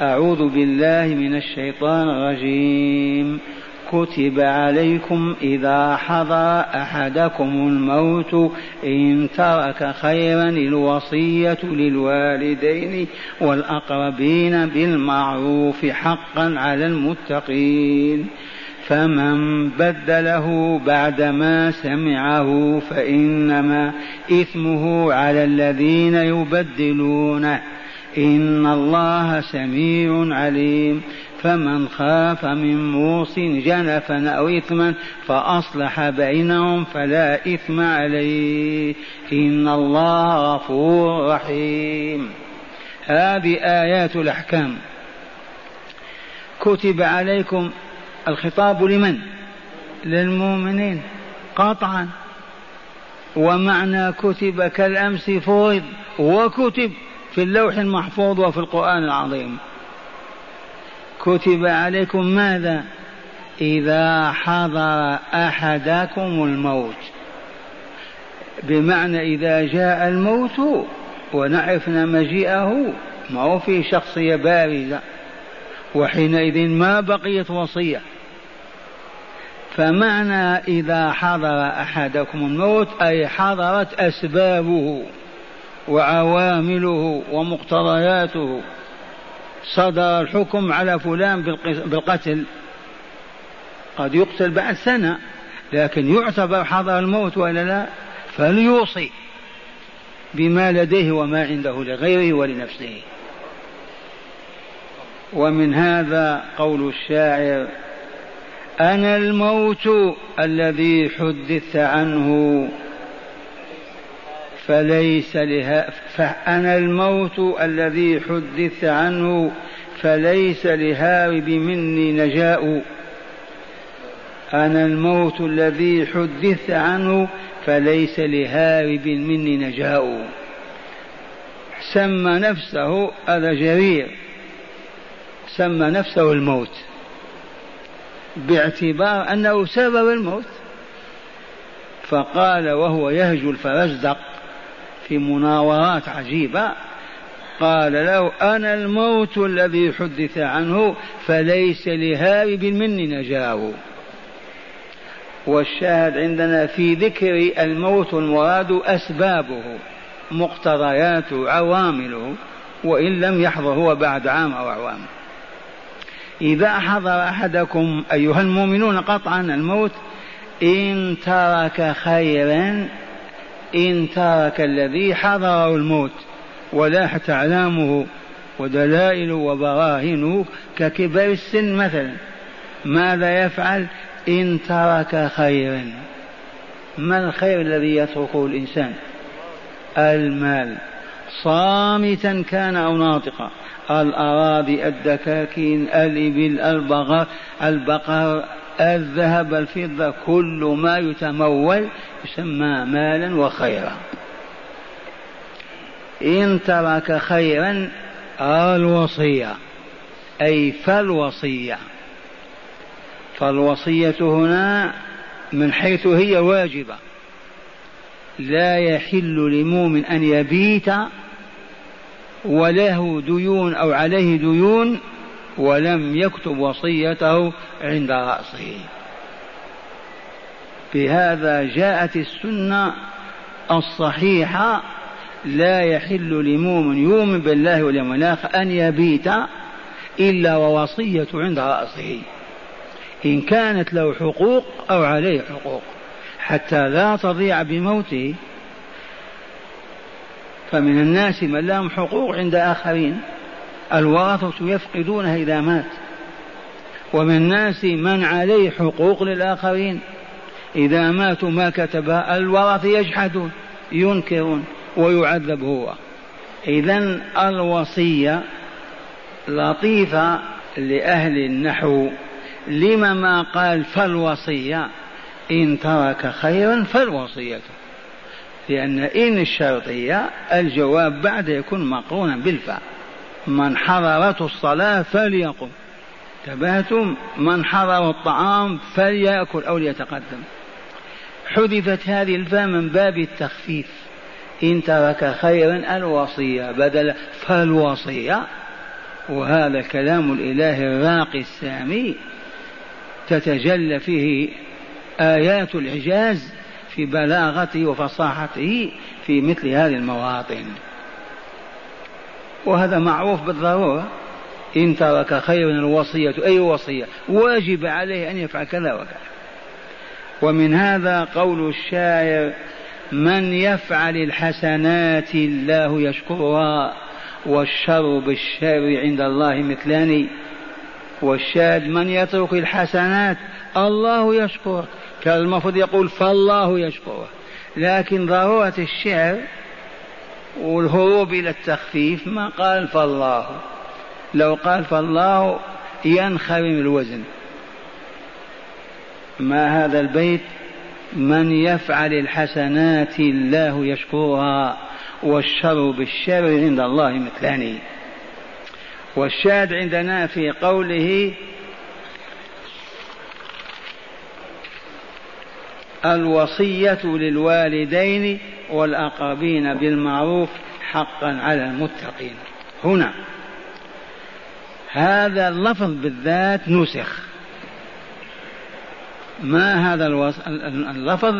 أعوذ بالله من الشيطان الرجيم. كتب عليكم إذا حضر أحدكم الموت إن ترك خيرا الوصية للوالدين والأقربين بالمعروف حقا على المتقين. فمن بدله بعدما سمعه فإنما إثمه على الذين يبدلونه. إن الله سميع عليم. فمن خاف من موص جنفا أو إثما فأصلح بينهم فلا إثم عليه. إن الله غفور رحيم. هذه آيات الأحكام. كتب عليكم الخطاب لمن؟ للمؤمنين. قطعا ومعنى كتب كالأمس فرض وكتب في اللوح المحفوظ وفي القرآن العظيم. كتب عليكم ماذا؟ إذا حضر أحدكم الموت. بمعنى إذا جاء الموت ونعرفنا مجيئه ما هو في شخصية بارزة. وحينئذ ما بقيت وصية. فمعنى إذا حضر أحدكم الموت أي حضرت أسبابه. وعوامله ومقتضياته صدر الحكم على فلان بالقتل. قد يقتل بعد سنة لكن يعتبر حضر الموت ولا لا؟ فليوصي بما لديه وما عنده لغيره ولنفسه. ومن هذا قول الشاعر أنا الموت الذي حدثت عنه. فليس لها فأنا الموت الذي حدثت عنه فليس لهارب مني نجاء. أنا الموت الذي حدثت عنه فليس لهارب مني نجاء. سمى نفسه هذا جرير. سمى نفسه الموت. باعتبار أنه سبب الموت. فقال وهو يهجو الفرزدق في مناورات عجيبة. قال له أنا الموت الذي حدث عنه فليس لهارب مني نجاه والشاهد عندنا في ذكر الموت المراد أسبابه مقتضياته عوامله وإن لم يحضر هو بعد عام أو أعوام إذا حضر أحدكم أيها المؤمنون قطعا الموت إن ترك خيرا إن ترك الذي حضره الموت ولاحت أعلامه ودلائل وبراهينه ككبر السن مثلا ماذا يفعل؟ إن ترك خيرا. ما الخير الذي يتركه الإنسان؟ المال. صامتا كان أو ناطقا. الأراضي الدكاكين الإبل البقر البقر الذهب الفضة كل ما يتمول يسمى مالا وخيرا. إن ترك خيرا الوصية أي فالوصية. فالوصية هنا من حيث هي واجبة. لا يحل لمؤمن أن يبيت وله ديون أو عليه ديون ولم يكتب وصيته عند رأسه. بهذا جاءت السنة الصحيحة لا يحل لمؤمن يؤمن بالله واليوم الآخر أن يبيت إلا ووصية عند رأسه. إن كانت له حقوق أو عليه حقوق حتى لا تضيع بموته. فمن الناس من لهم حقوق عند آخرين. الورثة يفقدونها إذا مات. ومن الناس من عليه حقوق للآخرين. إذا ماتوا ما كتبها الورثة يجحدون ينكرون ويعذب هو. إذا الوصية لطيفة لأهل النحو. لما ما قال فالوصية؟ إن ترك خيرا فالوصية. لأن إن الشرطية الجواب بعد يكون مقرونا بالفاء من حضرته الصلاة فليقم. تبهتم. من حضر الطعام فليأكل أو ليتقدم. حذفت هذه الفاء من باب التخفيف. إن ترك خيرا الوصية بدل فالوصية. وهذا الكلام الإلهي الراقي السامي. تتجلى فيه آيات الإعجاز في بلاغته وفصاحته في مثل هذه المواطن. وهذا معروف بالضرورة. إن ترك خيرا الوصية أي وصية؟ واجب عليه أن يفعل كذا وكذا. ومن هذا قول الشاعر من يفعل الحسنات الله يشكرها والشر بالشر عند الله مثلان والشاهد من يترك الحسنات الله يشكره. كان المفروض يقول فالله يشكره. لكن ضرورة الشعر والهروب إلى التخفيف ما قال فالله. لو قال فالله ينخرم الوزن. ما هذا البيت؟ من يفعل الحسنات الله يشكرها والشر بالشر عند الله مثلان والشاهد عندنا في قوله الوصية للوالدين والأقربين بالمعروف حقا على المتقين. هنا. هذا اللفظ بالذات نسخ. ما هذا اللفظ؟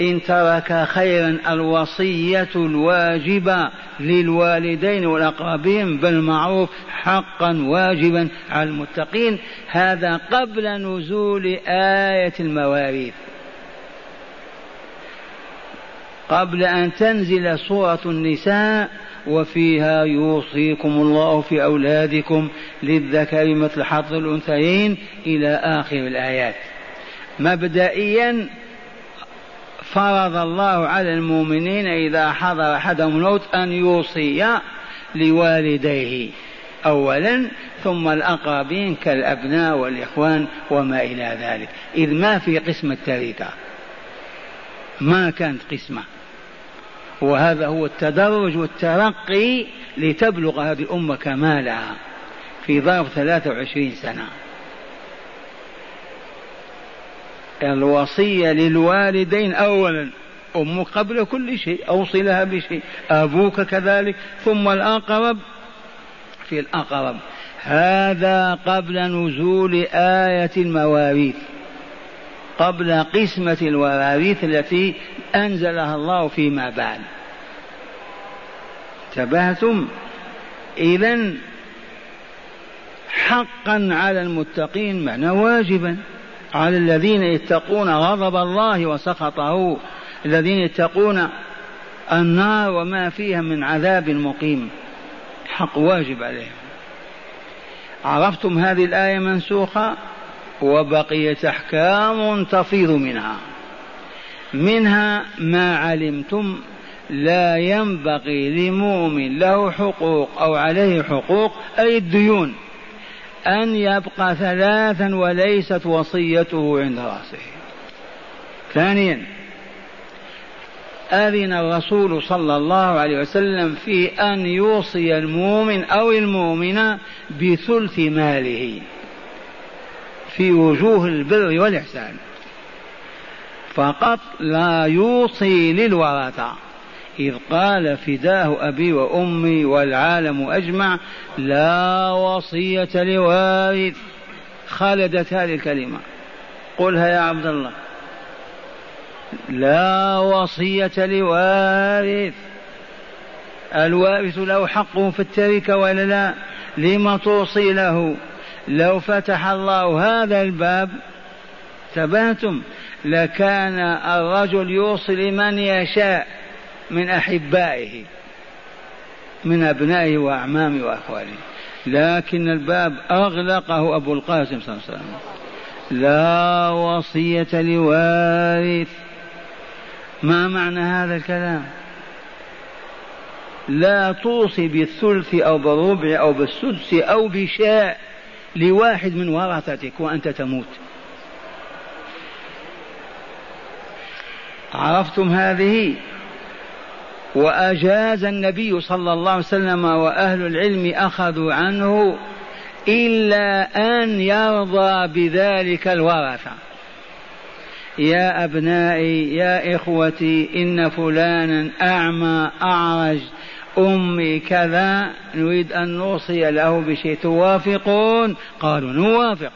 إن ترك خيرا الوصية الواجبة للوالدين والأقربين بالمعروف حقا واجبا على المتقين. هذا قبل نزول آية المواريث. قبل أن تنزل سورة النساء وفيها يوصيكم الله في أولادكم للذكر مثل حظ الأنثيين إلى آخر الآيات. مبدئيا فرض الله على المؤمنين إذا حضر أحدهم الموت أن يوصي لوالديه أولا ثم الأقربين كالأبناء والإخوان وما إلى ذلك. إذ ما في قسمة التركة. ما كانت قسمة. وهذا هو التدرج والترقي لتبلغ هذه الأمة كمالها في ظرف 23 سنة. الوصية للوالدين أولا أمك قبل كل شيء أوصي لها بشيء أبوك كذلك ثم الأقرب في الأقرب. هذا قبل نزول آية المواريث. قبل قسمة الواريث التي أنزلها الله فيما بعد. انتبهتم؟ إذا حقا على المتقين معنى واجبا. على الذين يتقون غضب الله وسخطه الذين يتقون النار وما فيها من عذاب مقيم. حق واجب عليهم. عرفتم هذه الآية منسوخة؟ وبقيت أحكام تفيض منها. منها ما علمتم لا ينبغي لمؤمن له حقوق أو عليه حقوق أي الديون أن يبقى ثلاثا وليست وصيته عند رأسه. ثانيا أذن الرسول صلى الله عليه وسلم في أن يوصي المؤمن أو المؤمنة بثلث ماله. في وجوه البر والإحسان. فقط لا يوصي للورثة. إذ قال فداه أبي وأمي والعالم أجمع لا وصية لوارث. خالدت هذه الكلمة. قلها يا عبد الله. لا وصية لوارث. الوارث له حق في التركة ولا لا؟ لما توصي له؟ لو فتح الله هذا الباب تبهتم. لكان الرجل يوصي لمن يشاء من أحبائه من أبنائه وأعمامه وأخواله. لكن الباب أغلقه أبو القاسم صلى الله عليه وسلم. لا وصية لوارث. ما معنى هذا الكلام؟ لا توصي بالثلث أو بالربع أو بالسدس أو بشاء. لواحد من ورثتك وأنت تموت. عرفتم هذه؟ وأجاز النبي صلى الله عليه وسلم وأهل العلم أخذوا عنه إلا أن يرضى بذلك الورثة. يا أبنائي يا إخوتي إن فلانا أعمى أعرج أمي كذا نريد أن نوصي له بشيء. توافقون؟ قالوا نوافق.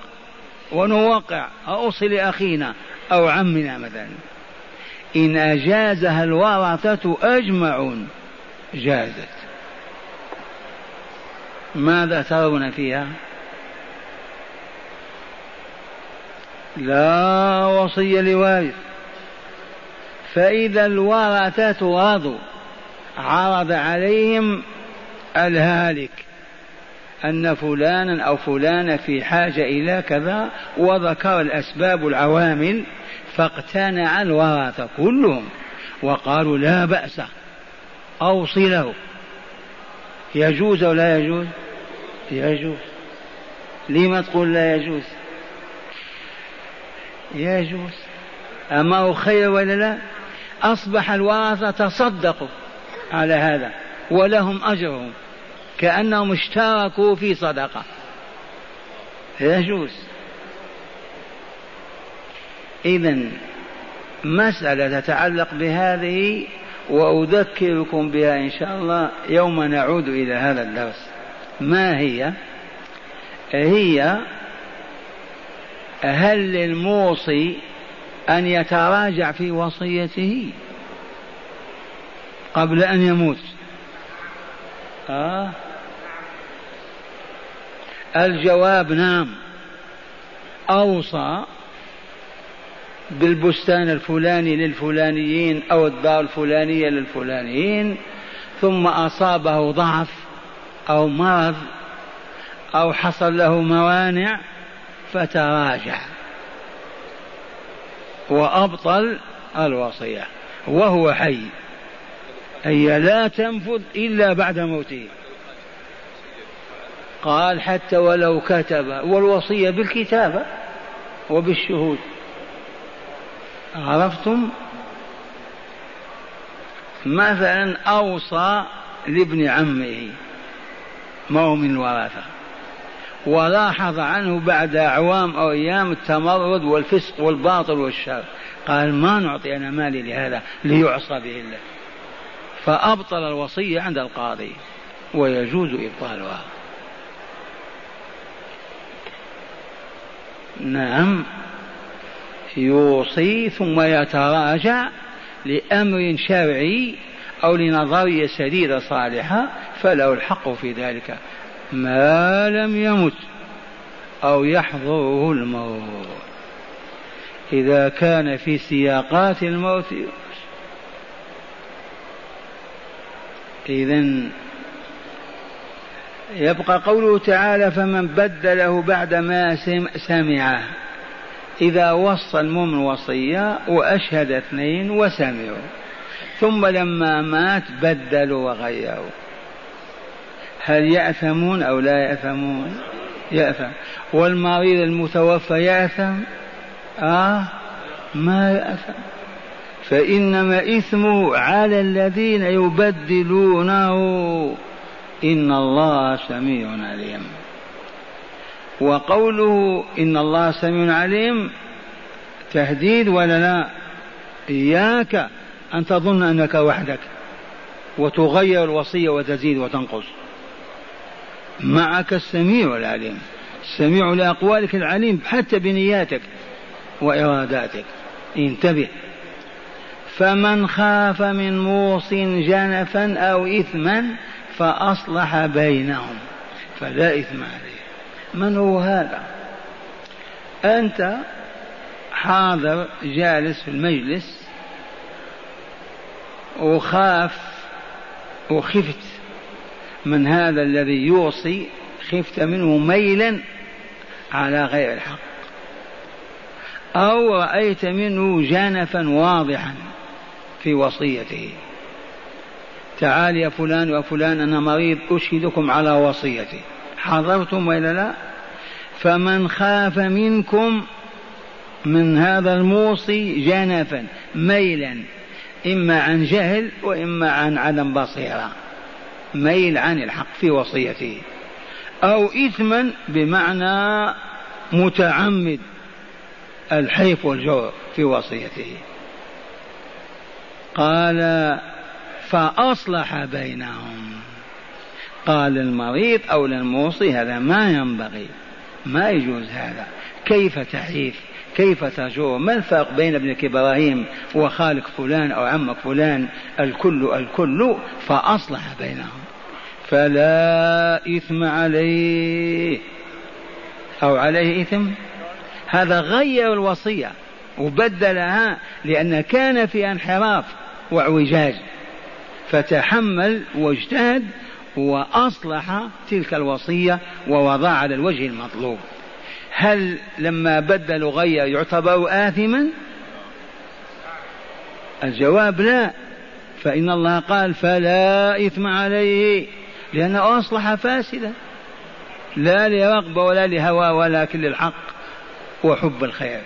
ونوقع. أوصي لأخينا أو عمنا مثلا. إن أجازها الورثة أجمعون جازت. ماذا ترون فيها؟ لا وصية لوارث. فإذا الورثة رضوا عرض عليهم الهالك أن فلانا أو فلانة في حاجة إلى كذا وذكر الأسباب العوامل فاقتنع الورثة كلهم وقالوا لا بأس أوصي له يجوز أو لا يجوز؟ يجوز. لما تقول لا يجوز؟ يجوز. أما هو خير ولا لا؟ أصبح الورثة تصدقوا على هذا ولهم أجرهم كأنهم اشتركوا في صدقة. يجوز. إذا مسألة تتعلق بهذه وأذكركم بها إن شاء الله يوم نعود إلى هذا الدرس. ما هي؟ هي هل للموصي أن يتراجع في وصيته؟ قبل أن يموت. آه. الجواب نعم. أوصى بالبستان الفلاني للفلانيين أو الدار الفلانية للفلانيين ثم أصابه ضعف أو مرض أو حصل له موانع فتراجع. وأبطل الوصية. وهو حي. هي لا تنفذ إلا بعد موته. قال حتى ولو كتب والوصية بالكتابة وبالشهود. عرفتم؟ مثلا أوصى لابن عمه ما هو من الوراثة ولاحظ عنه بعد أعوام أو أيام التمرد والفسق والباطل والشر. قال ما نعطي أنا مالي لهذا ليعصى به الله. فأبطل الوصية عند القاضي ويجوز إبطالها. نعم. يوصي ثم يتراجع لأمر شرعي أو لنظرية سديدة صالحة فله الحق في ذلك. ما لم يمت أو يحضره الموت. إذا كان في سياقات الموت إذا يبقى قوله تعالى فمن بدله بعد ما سمعه. إذا وصى المؤمن وصية وأشهد اثنين وسمعوا ثم لما مات بدلوا وغيروا هل يأثمون أو لا يأثمون؟ يأثم. والمريض المتوفى يأثم؟ آه ما يأثم. فإنما إثمه على الذين يبدلونه. إن الله سميع عليم. وقوله إن الله سميع عليم تهديد ولا لا؟ إياك أن تظن أنك وحدك وتغير الوصية وتزيد وتنقص. معك السميع العليم السميع لأقوالك العليم حتى بنياتك وإراداتك. انتبه. فمن خاف من موص جنفا أو إثما فأصلح بينهم. فلا إثم عليه. من هو هذا؟ أنت حاضر جالس في المجلس وخاف وخفت من هذا الذي يوصي خفت منه ميلا على غير الحق. أو رأيت منه جانفا واضحا. في وصيته. تعال يا فلان وفلان أنا مريض أشهدكم على وصيتي. حضرتم وإلا لا؟ فمن خاف منكم من هذا الموصي جنفا ميلا إما عن جهل وإما عن عدم بصيرة. ميل عن الحق في وصيته. أو إثما بمعنى متعمد الحيف والجور في وصيته. قال فأصلح بينهم. قال للمريض أو للموصي هذا ما ينبغي ما يجوز هذا. كيف تعيف كيف تجور ما الفرق بين ابنك إبراهيم وخالق فلان أو عمك فلان؟ الكل الكل فأصلح بينهم. فلا إثم عليه. أو عليه إثم؟ هذا غير الوصية وبدلها لأن كان في انحراف. واعوجاج. فتحمل واجتهد وأصلح تلك الوصية ووضع على الوجه المطلوب. هل لما بدل غير يعتبر آثما؟ الجواب لا. فإن الله قال فلا إثم عليه لأنه أصلح فاسدا. لا لرغبة ولا لهوى ولكن للحق وحب الخير.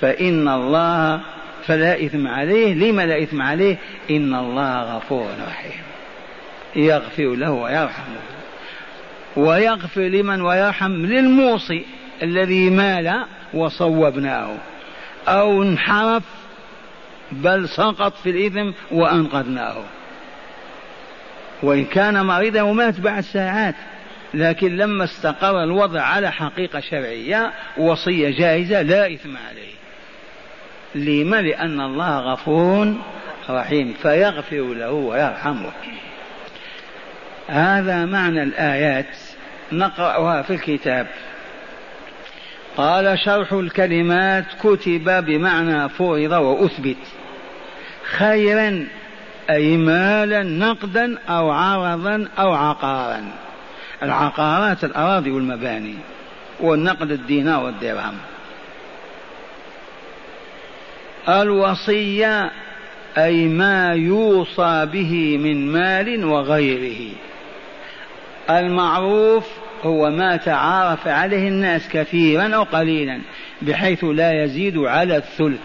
فإن الله فلا إثم عليه. لما لا إثم عليه؟ إن الله غفور رحيم. يغفر له ويرحمه. ويغفر لمن ويرحم للموصي الذي مال وصوبناه. أو انحرف بل سقط في الإثم وأنقذناه. وإن كان مريضا ومات بعد ساعات لكن لما استقر الوضع على حقيقة شرعية وصية جائزة لا إثم عليه. لما؟ لأن الله غفور رحيم فيغفر له ويرحمه. هذا معنى الآيات نقرأها في الكتاب. قال شرح الكلمات كتب بمعنى فرض وأثبت. خيرا أي مالا نقدا أو عرضا أو عقارا. العقارات الأراضي والمباني والنقد الدينار والدرهم. الوصية أي ما يوصى به من مال وغيره. المعروف هو ما تعارف عليه الناس كثيرا أو قليلا بحيث لا يزيد على الثلث.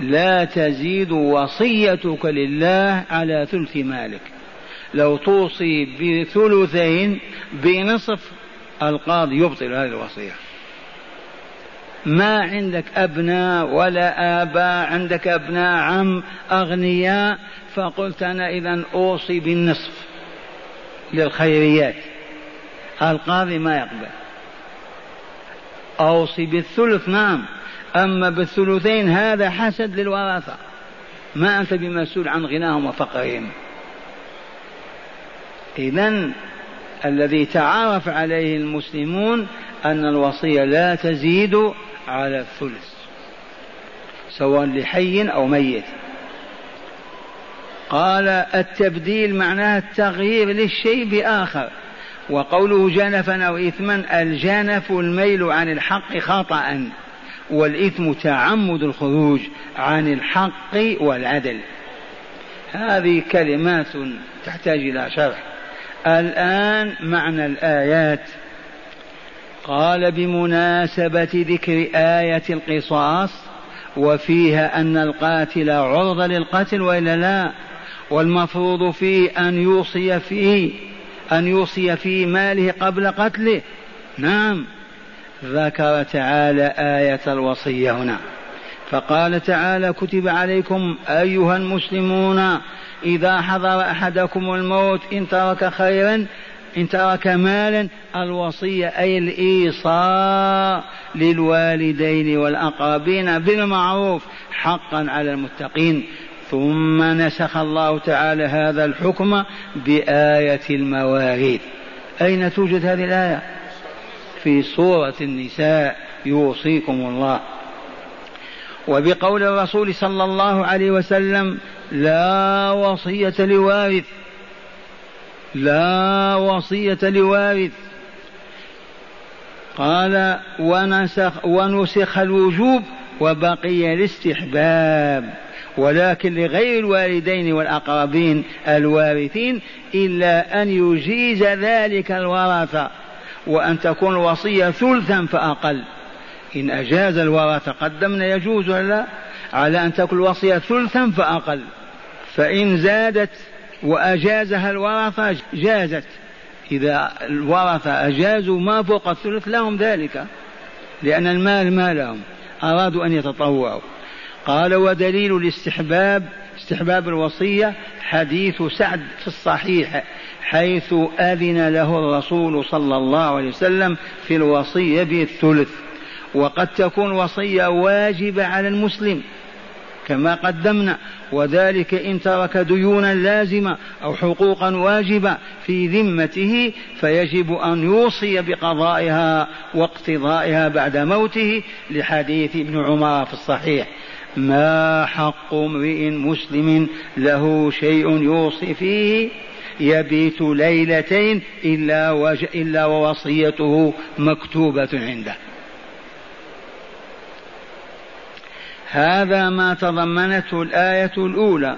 لا تزيد وصيتك لله على ثلث مالك. لو توصي بثلثين بنصف القاضي يبطل هذه الوصية. ما عندك أبناء ولا آباء عندك أبناء عم أغنياء. فقلت أنا إذا أوصي بالنصف للخيريات. القاضي ما يقبل. أوصي بالثلث نعم. أما بالثلثين هذا حسد للوراثة. ما أنت بمسؤول عن غناهم وفقرهم. إذا الذي تعارف عليه المسلمون أن الوصية لا تزيد على الثلث سواء لحي أو ميت. قال التبديل معناه التغيير للشيء بآخر وقوله جنفا أو إثما الجنف الميل عن الحق خطأ والإثم تعمد الخروج عن الحق والعدل. هذه كلمات تحتاج إلى شرح. الآن معنى الآيات قال بمناسبة ذكر آية القصاص وفيها أن القاتل عرض للقتل وإلا لا؟ والمفروض فيه أن يوصي فيه أن يوصي في ماله قبل قتله. نعم. ذكر تعالى آية الوصية هنا. فقال تعالى كتب عليكم أيها المسلمون إذا حضر أحدكم الموت إن ترك خيرا إن ترك مالا الوصية أي الإيصاء للوالدين والأقربين بالمعروف حقا على المتقين. ثم نسخ الله تعالى هذا الحكم بآية المواريث. أين توجد هذه الآية؟ في سورة النساء يوصيكم الله. وبقول الرسول صلى الله عليه وسلم لا وصية لوارث لا وصية لوارث. قال ونسخ ونسخ الوجوب وبقي الاستحباب ولكن لغير الوالدين والأقربين الوارثين إلا أن يجيز ذلك الورثة وأن تكون الوصية ثلثا فأقل. إن أجاز الورثة قدمنا يجوز ولا؟ على أن تكون الوصية ثلثا فأقل. فإن زادت وأجازها الورثة جازت. إذا الورثة أجازوا ما فوق الثلث لهم ذلك لأن المال ما لهم أرادوا أن يتطوعوا. قال ودليل الاستحباب استحباب الوصية حديث سعد في الصحيح حيث أذن له الرسول صلى الله عليه وسلم في الوصية بالثلث. وقد تكون وصية واجبة على المسلم كما قدمنا وذلك إن ترك ديونا لازمة أو حقوقا واجبة في ذمته فيجب أن يوصي بقضائها واقتضائها بعد موته لحديث ابن عمر في الصحيح. ما حق امرئ مسلم له شيء يوصي فيه يبيت ليلتين إلا, وج... إلا ووصيته مكتوبة عنده. هذا ما تضمنته الآية الأولى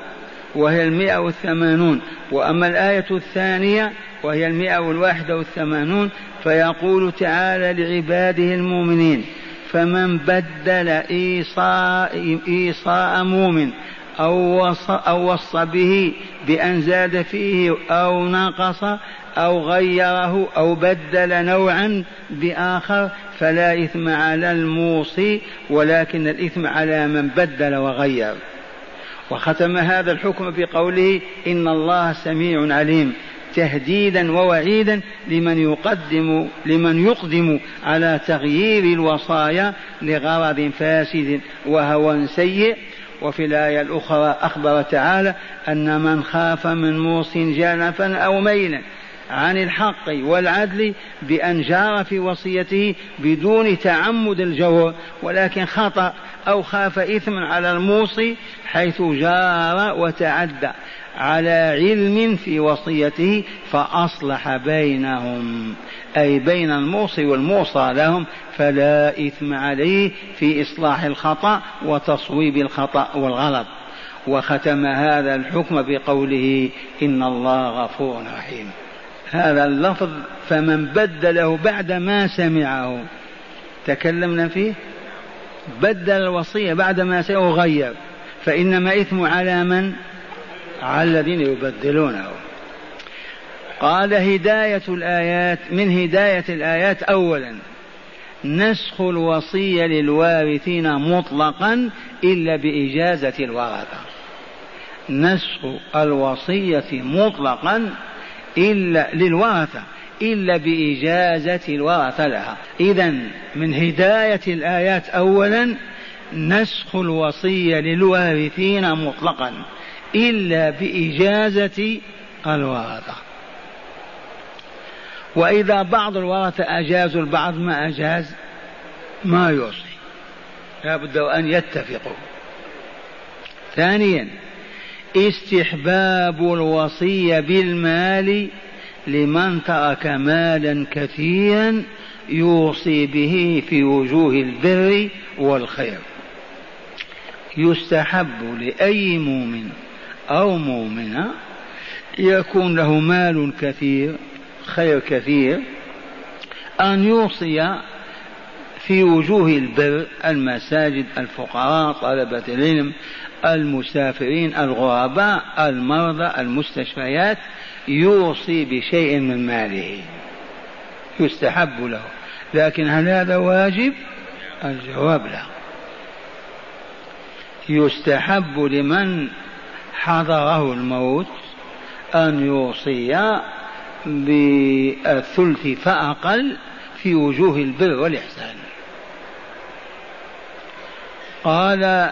وهي المئة والثمانون. وأما الآية الثانية وهي المئة والواحدة والثمانون فيقول تعالى لعباده المؤمنين فمن بدل إيصاء, إيصاء مؤمن أو وصى, أو وصى به بأن زاد فيه أو نقص أو غيره أو بدل نوعا بآخر فلا إثم على الموصي ولكن الإثم على من بدل وغير. وختم هذا الحكم بقوله إن الله سميع عليم تهديدا ووعيدا لمن يقدم لمن يقدم على تغيير الوصايا لغرض فاسد وهوى سيء. وفي الآية الأخرى أخبر تعالى أن من خاف من موص جانفا أو ميلا عن الحق والعدل بأن جار في وصيته بدون تعمد الجور ولكن خطأ أو خاف إثما على الموصي حيث جار وتعدى. على علم في وصيته فأصلح بينهم أي بين الموصي والموصى لهم فلا إثم عليه في إصلاح الخطأ وتصويب الخطأ والغلط. وختم هذا الحكم بقوله إن الله غفور رحيم. هذا اللفظ فمن بدله بعد ما سمعه. تكلمنا فيه؟ بدل الوصية بعد ما سمعه غير. فإنما إثم على من؟ على الذين يبدلونه. قال هداية الآيات من هداية الآيات أولا نسخ الوصية للوارثين مطلقا إلا بإجازة الورثة. نسخ الوصية مطلقا إلا للورثة إلا بإجازة الورثة لها. إذا من هداية الآيات أولا نسخ الوصية للوارثين مطلقا. إلا بإجازة الورثة. وإذا بعض الورثة أجازوا البعض ما أجاز ما يوصي لابد أن يتفقوا. ثانيا استحباب الوصية بالمال لمن ترك مالا كثيرا يوصي به في وجوه البر والخير. يستحب لأي مؤمن أو مؤمنة يكون له مال كثير خير كثير أن يوصي في وجوه البر المساجد الفقراء طلبة العلم المسافرين الغرباء المرضى المستشفيات يوصي بشيء من ماله. يستحب له. لكن هل هذا واجب؟ الجواب لا. يستحب لمن حضره الموت أن يوصي بالثلث فأقل في وجوه البر والإحسان. قال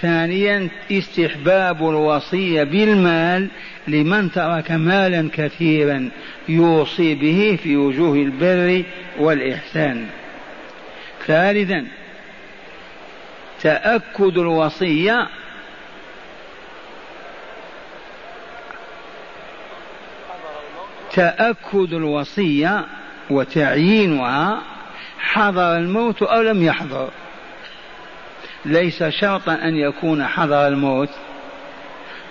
ثانيا استحباب الوصية بالمال لمن ترك مالا كثيرا يوصي به في وجوه البر والإحسان. ثالثا تأكد الوصية تأكد الوصية وتعيينها حضر الموت أو لم يحضر. ليس شرطا أن يكون حضر الموت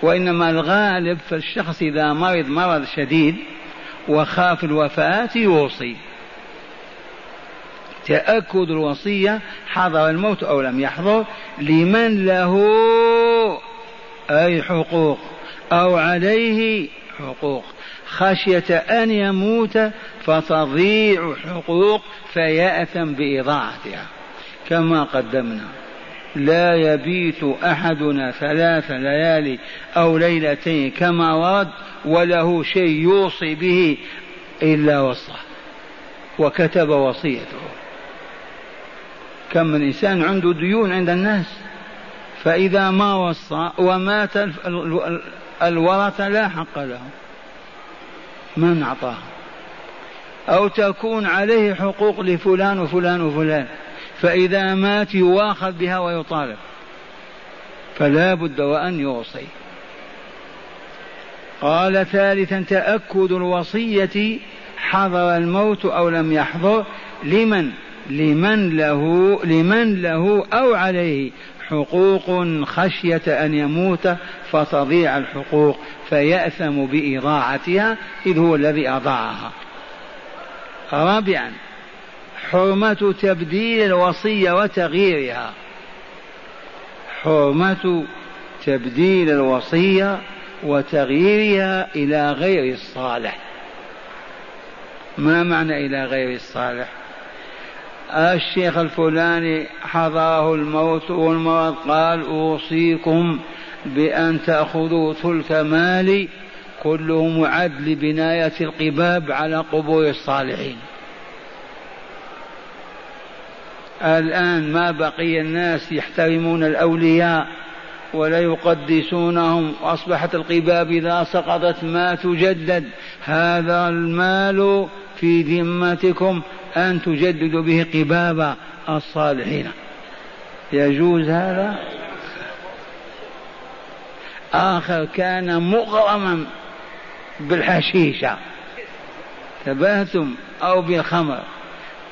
وإنما الغالب في الشخص إذا مرض مرض شديد وخاف الوفاة يوصي. تأكد الوصية حضر الموت أو لم يحضر لمن له أي حقوق أو عليه حقوق. خشية أن يموت فتضيع حقوق فيأثم بإضاعتها. كما قدمنا لا يبيت أحدنا ثلاث ليالي أو ليلتين كما ورد وله شيء يوصي به إلا وصى وكتب وصيته. كم من إنسان عنده ديون عند الناس فإذا ما وصى ومات الورثة لا حق له. من أعطاه؟ أو تكون عليه حقوق لفلان وفلان وفلان فإذا مات يواخذ بها ويطالب. فلا بد وأن يوصي قال ثالثا تأكد الوصية حضر الموت أو لم يحضر لمن؟ لمن له لمن له أو عليه. حقوق خشية أن يموت فتضيع الحقوق فيأثم بإضاعتها إذ هو الذي أضاعها. رابعا حرمة تبديل الوصية وتغييرها. حرمة تبديل الوصية وتغييرها إلى غير الصالح. ما معنى إلى غير الصالح؟ الشيخ الفلاني حضره الموت والمرض قال أوصيكم بأن تأخذوا ثلث مالي كله معد لبناية القباب على قبور الصالحين. الآن ما بقي الناس يحترمون الأولياء ولا يقدسونهم وأصبحت القباب إذا سقطت ما تجدد. هذا المال في ذمتكم أن تجددوا به قباب الصالحين. يجوز هذا؟ آخر كان مغرما بالحشيشة. تبهتم أو بالخمر.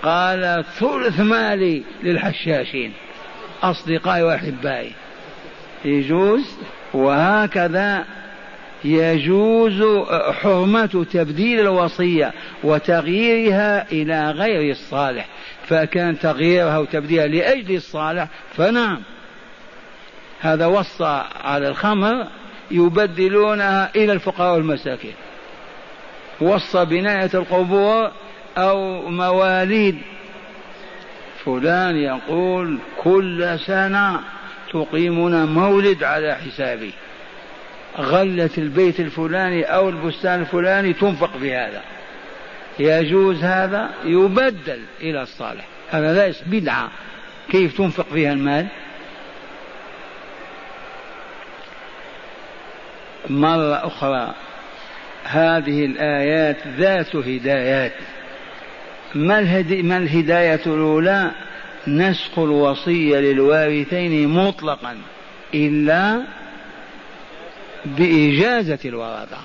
قال ثلث مالي للحشاشين. أصدقائي وأحبائي. يجوز؟ وهكذا يجوز حرمة تبديل الوصية وتغييرها إلى غير الصالح. فكان تغييرها وتبديلها لأجل الصالح فنعم. هذا وصى على الخمر يبدلونها إلى الفقراء والمساكين. وصى بناية القبور أو مواليد. فلان يقول كل سنة تقيمون مولد على حسابي. غلة البيت الفلاني أو البستان الفلاني تنفق بهذا يجوز هذا يبدل إلى الصالح. هذا ليس بدعة. كيف تنفق فيها المال؟ مرة أخرى هذه الآيات ذات هدايات. ما, الهدي ما الهداية الأولى؟ نسخ الوصية للوارثين مطلقا إلا بإجازة الورثة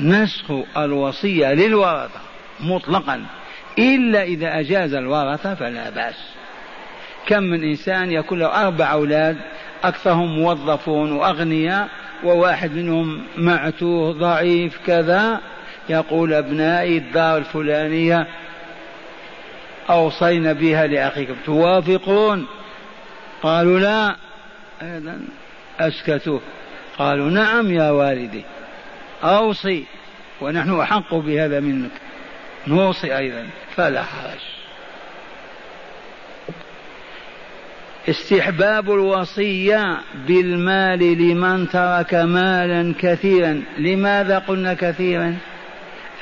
نسخ الوصية للورثة مطلقا. إلا إذا أجاز الورثة فلا بأس. كم من إنسان يكون له أربع أولاد أكثرهم موظفون وأغنياء وواحد منهم معتوه ضعيف كذا. يقول أبنائي الدار الفلانية أوصينا بها لأخيكم. توافقون؟ قالوا لا. أسكتوه. قالوا نعم يا والدي. أوصي. ونحن أحق بهذا منك. نوصي أيضا. فلا حرج. استحباب الوصية بالمال لمن ترك مالا كثيرا. لماذا قلنا كثيرا؟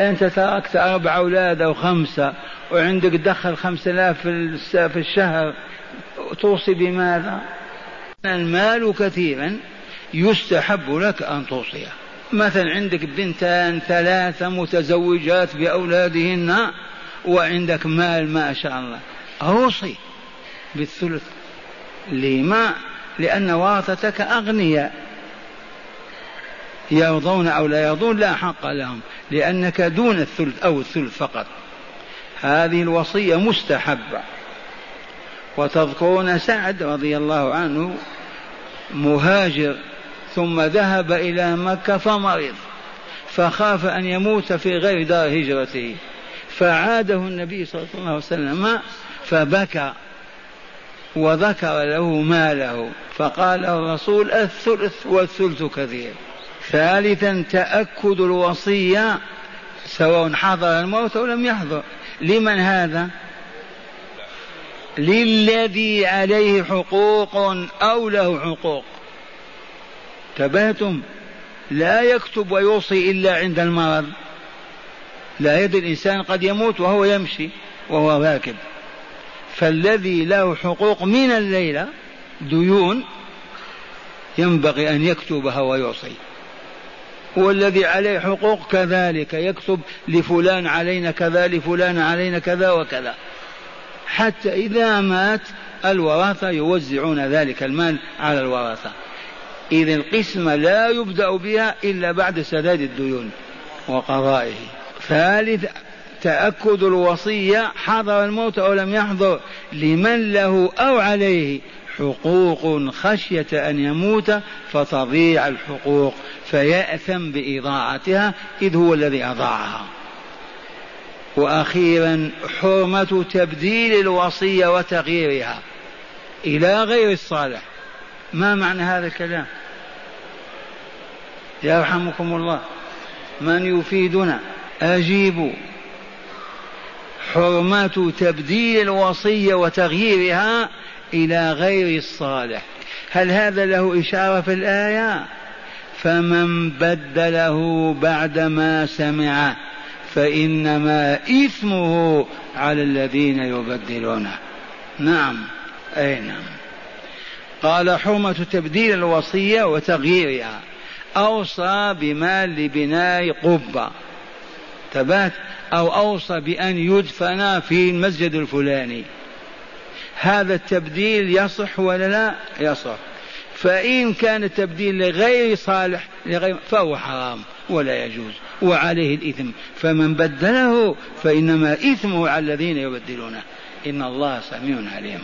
أنت تركت أربع أولاد أو خمسة وعندك دخل خمسة آلاف في الشهر توصي بماذا؟ المال كثيرا يستحب لك أن توصيه. مثلا عندك بنتان ثلاثة متزوجات بأولادهن وعندك مال ما شاء الله. أوصي بالثلث. لما؟ لأن ورثتك أغنياء. يرضون أو لا يرضون لا حق لهم لأنك دون الثلث أو الثلث فقط. هذه الوصية مستحبة. وتذكرون سعد رضي الله عنه مهاجر ثم ذهب إلى مكة فمرض فخاف أن يموت في غير دار هجرته. فعاده النبي صلى الله عليه وسلم فبكى وذكر له ماله فقال الرسول الثلث والثلث كثير. ثالثا تأكد الوصية سواء حضر الموت أو لم يحضر. لمن هذا؟ للذي عليه حقوق أو له حقوق. تبهتم. لا يكتب ويوصي إلا عند المرض. لا يدري الإنسان قد يموت وهو يمشي وهو راكب. فالذي له حقوق من الليلة ديون ينبغي أن يكتبها ويوصي. والذي عليه حقوق كذلك. يكتب لفلان علينا كذا لفلان علينا كذا وكذا. حتى إذا مات الوراثة يوزعون ذلك المال على الورثة إذا القسمة لا يبدأ بها إلا بعد سداد الديون وقضائه. ثالث تأكد الوصية حضر الموت أو لم يحضر لمن له أو عليه حقوق خشية أن يموت فتضيع الحقوق فيأثم بإضاعتها إذ هو الذي أضاعها. وأخيرا حرمة تبديل الوصية وتغييرها إلى غير الصالح. ما معنى هذا الكلام؟ يرحمكم الله. من يفيدنا؟ أجيبوا حرمة تبديل الوصية وتغييرها إلى غير الصالح. هل هذا له إشارة في الآية؟ فمن بدله بعدما سمعه. فإنما إثمه على الذين يبدلونه. نعم. أي نعم. قال حرمة تبديل الوصية وتغييرها. أوصى بمال لبناء قبة. تبات أو أوصى بأن يدفن في المسجد الفلاني. هذا التبديل يصح ولا لا؟ يصح. فإن كان التبديل لغير صالح لغير فهو حرام ولا يجوز وعليه الإثم. فمن بدله فإنما إثمه على الذين يبدلونه. إن الله سميع عليم.